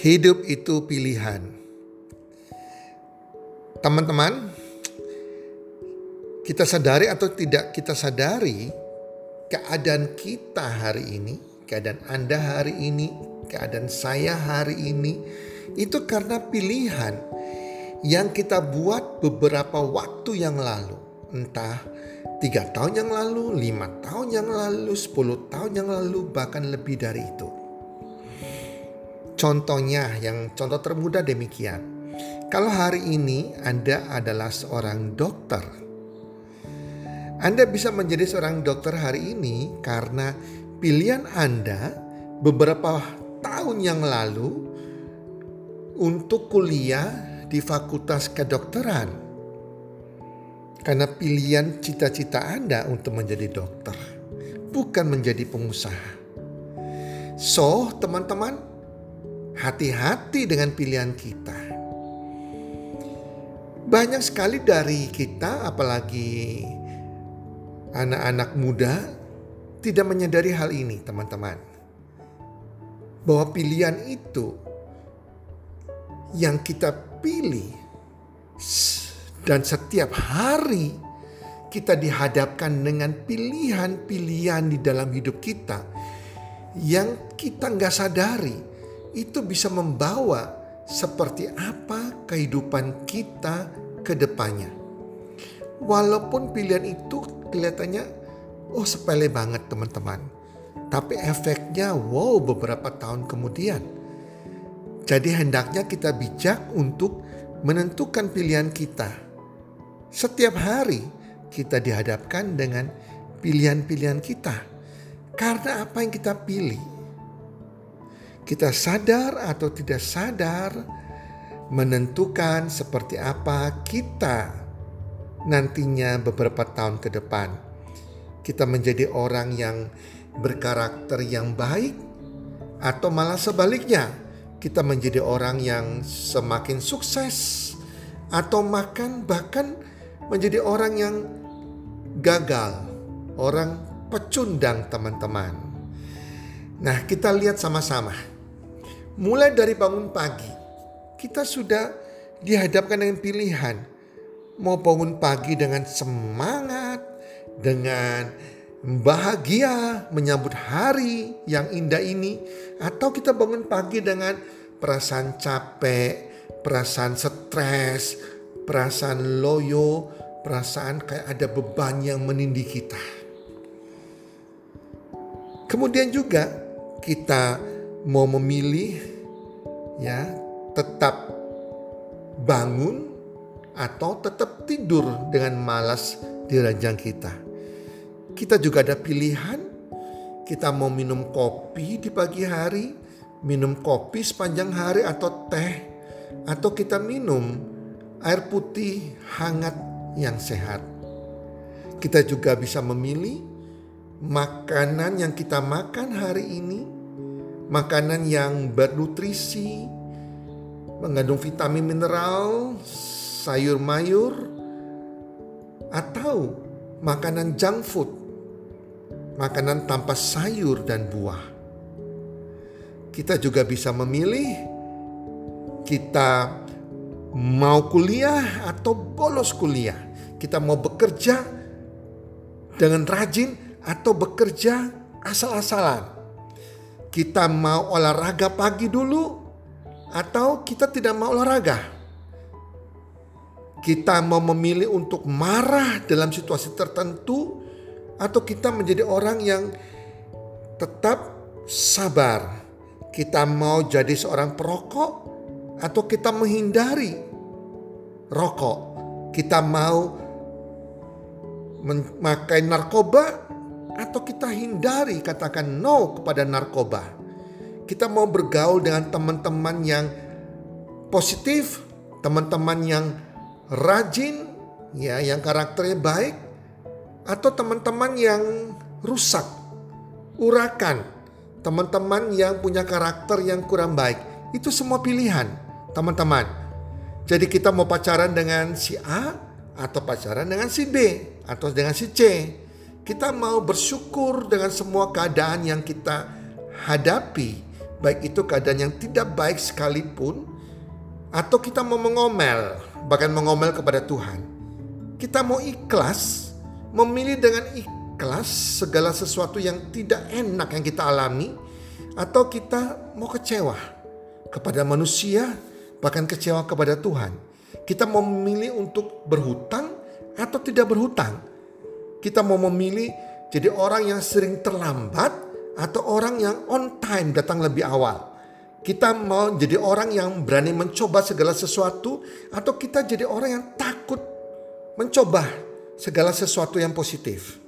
Hidup itu pilihan. Teman-teman, kita sadari atau tidak kita sadari keadaan kita hari ini, keadaan Anda hari ini, keadaan saya hari ini itu karena pilihan yang kita buat beberapa waktu yang lalu. Entah tiga tahun yang lalu, lima tahun yang lalu, sepuluh tahun yang lalu, bahkan lebih dari itu. Contohnya yang contoh termudah demikian. Kalau hari ini Anda adalah seorang dokter. Anda bisa menjadi seorang dokter hari ini karena pilihan Anda beberapa tahun yang lalu untuk kuliah di Fakultas Kedokteran. Karena pilihan cita-cita Anda untuk menjadi dokter, bukan menjadi pengusaha. So, teman-teman, Hati-hati dengan pilihan kita. Banyak sekali dari kita, apalagi anak-anak muda, tidak menyadari hal ini, teman-teman. Bahwa pilihan itu yang kita pilih, dan setiap hari kita dihadapkan dengan pilihan-pilihan di dalam hidup kita yang kita nggak sadari itu bisa membawa seperti apa kehidupan kita ke depannya. Walaupun pilihan itu kelihatannya oh sepele banget teman-teman. Tapi efeknya wow beberapa tahun kemudian. Jadi hendaknya kita bijak untuk menentukan pilihan kita. Setiap hari kita dihadapkan dengan pilihan-pilihan kita. Karena apa yang kita pilih kita sadar atau tidak sadar menentukan seperti apa kita nantinya beberapa tahun ke depan. Kita menjadi orang yang berkarakter yang baik atau malah sebaliknya kita menjadi orang yang semakin sukses atau makan bahkan menjadi orang yang gagal, orang pecundang teman-teman. Nah, kita lihat sama-sama mulai dari bangun pagi, kita sudah dihadapkan dengan pilihan. Mau bangun pagi dengan semangat, dengan bahagia menyambut hari yang indah ini. Atau kita bangun pagi dengan perasaan capek, perasaan stres, perasaan loyo, perasaan kayak ada beban yang menindih kita. Kemudian juga kita mau memilih ya tetap bangun atau tetap tidur dengan malas di ranjang kita. Kita juga ada pilihan kita mau minum kopi di pagi hari, minum kopi sepanjang hari atau teh atau kita minum air putih hangat yang sehat. Kita juga bisa memilih makanan yang kita makan hari ini makanan yang bernutrisi, mengandung vitamin mineral, sayur mayur, atau makanan junk food, makanan tanpa sayur dan buah. Kita juga bisa memilih kita mau kuliah atau bolos kuliah. Kita mau bekerja dengan rajin atau bekerja asal-asalan. Kita mau olahraga pagi dulu atau kita tidak mau olahraga. Kita mau memilih untuk marah dalam situasi tertentu atau kita menjadi orang yang tetap sabar. Kita mau jadi seorang perokok atau kita menghindari rokok. Kita mau memakai narkoba atau kita hindari katakan no kepada narkoba. Kita mau bergaul dengan teman-teman yang positif, teman-teman yang rajin, ya, yang karakternya baik, atau teman-teman yang rusak, urakan, teman-teman yang punya karakter yang kurang baik. Itu semua pilihan, teman-teman. Jadi kita mau pacaran dengan si A atau pacaran dengan si B atau dengan si C. Kita mau bersyukur dengan semua keadaan yang kita hadapi, baik itu keadaan yang tidak baik sekalipun, atau kita mau mengomel, bahkan mengomel kepada Tuhan. Kita mau ikhlas, memilih dengan ikhlas segala sesuatu yang tidak enak yang kita alami, atau kita mau kecewa kepada manusia, bahkan kecewa kepada Tuhan. Kita mau memilih untuk berhutang atau tidak berhutang. Kita mau memilih jadi orang yang sering terlambat atau orang yang on time datang lebih awal. Kita mau jadi orang yang berani mencoba segala sesuatu atau kita jadi orang yang takut mencoba segala sesuatu yang positif.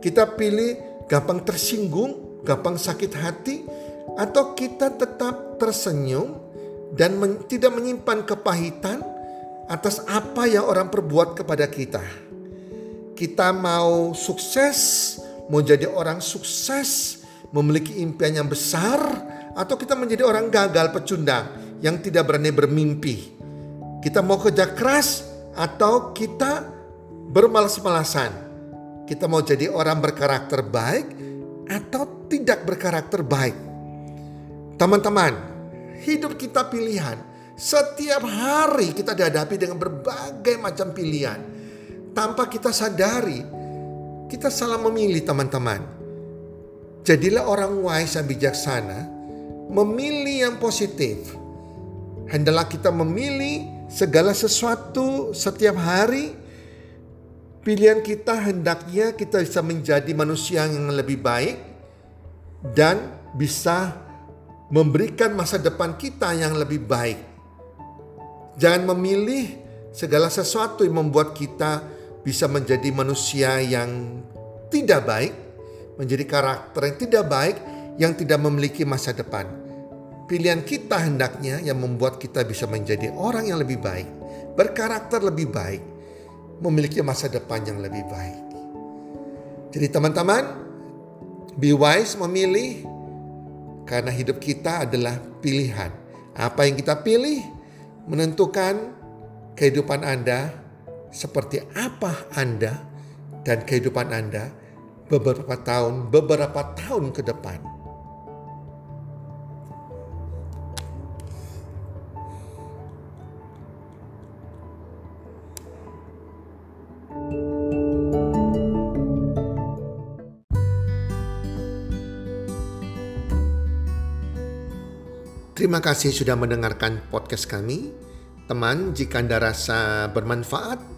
Kita pilih gampang tersinggung, gampang sakit hati atau kita tetap tersenyum dan men tidak menyimpan kepahitan atas apa yang orang perbuat kepada kita. Kita mau sukses, mau jadi orang sukses, memiliki impian yang besar, atau kita menjadi orang gagal pecundang yang tidak berani bermimpi. Kita mau kerja keras atau kita bermalas-malasan. Kita mau jadi orang berkarakter baik atau tidak berkarakter baik. Teman-teman, hidup kita pilihan. Setiap hari kita dihadapi dengan berbagai macam pilihan. Tanpa kita sadari, kita salah memilih teman-teman. Jadilah orang wise dan bijaksana, memilih yang positif. Hendaklah kita memilih segala sesuatu setiap hari. Pilihan kita hendaknya kita bisa menjadi manusia yang lebih baik dan bisa memberikan masa depan kita yang lebih baik Jangan memilih segala sesuatu yang membuat kita bisa menjadi manusia yang tidak baik, menjadi karakter yang tidak baik, yang tidak memiliki masa depan. Pilihan kita hendaknya yang membuat kita bisa menjadi orang yang lebih baik, berkarakter lebih baik, memiliki masa depan yang lebih baik. Jadi teman-teman, be wise memilih karena hidup kita adalah pilihan. Apa yang kita pilih, menentukan kehidupan Anda seperti apa Anda dan kehidupan Anda beberapa tahun, beberapa tahun ke depan. Terima kasih sudah mendengarkan podcast kami. Teman, jika Anda rasa bermanfaat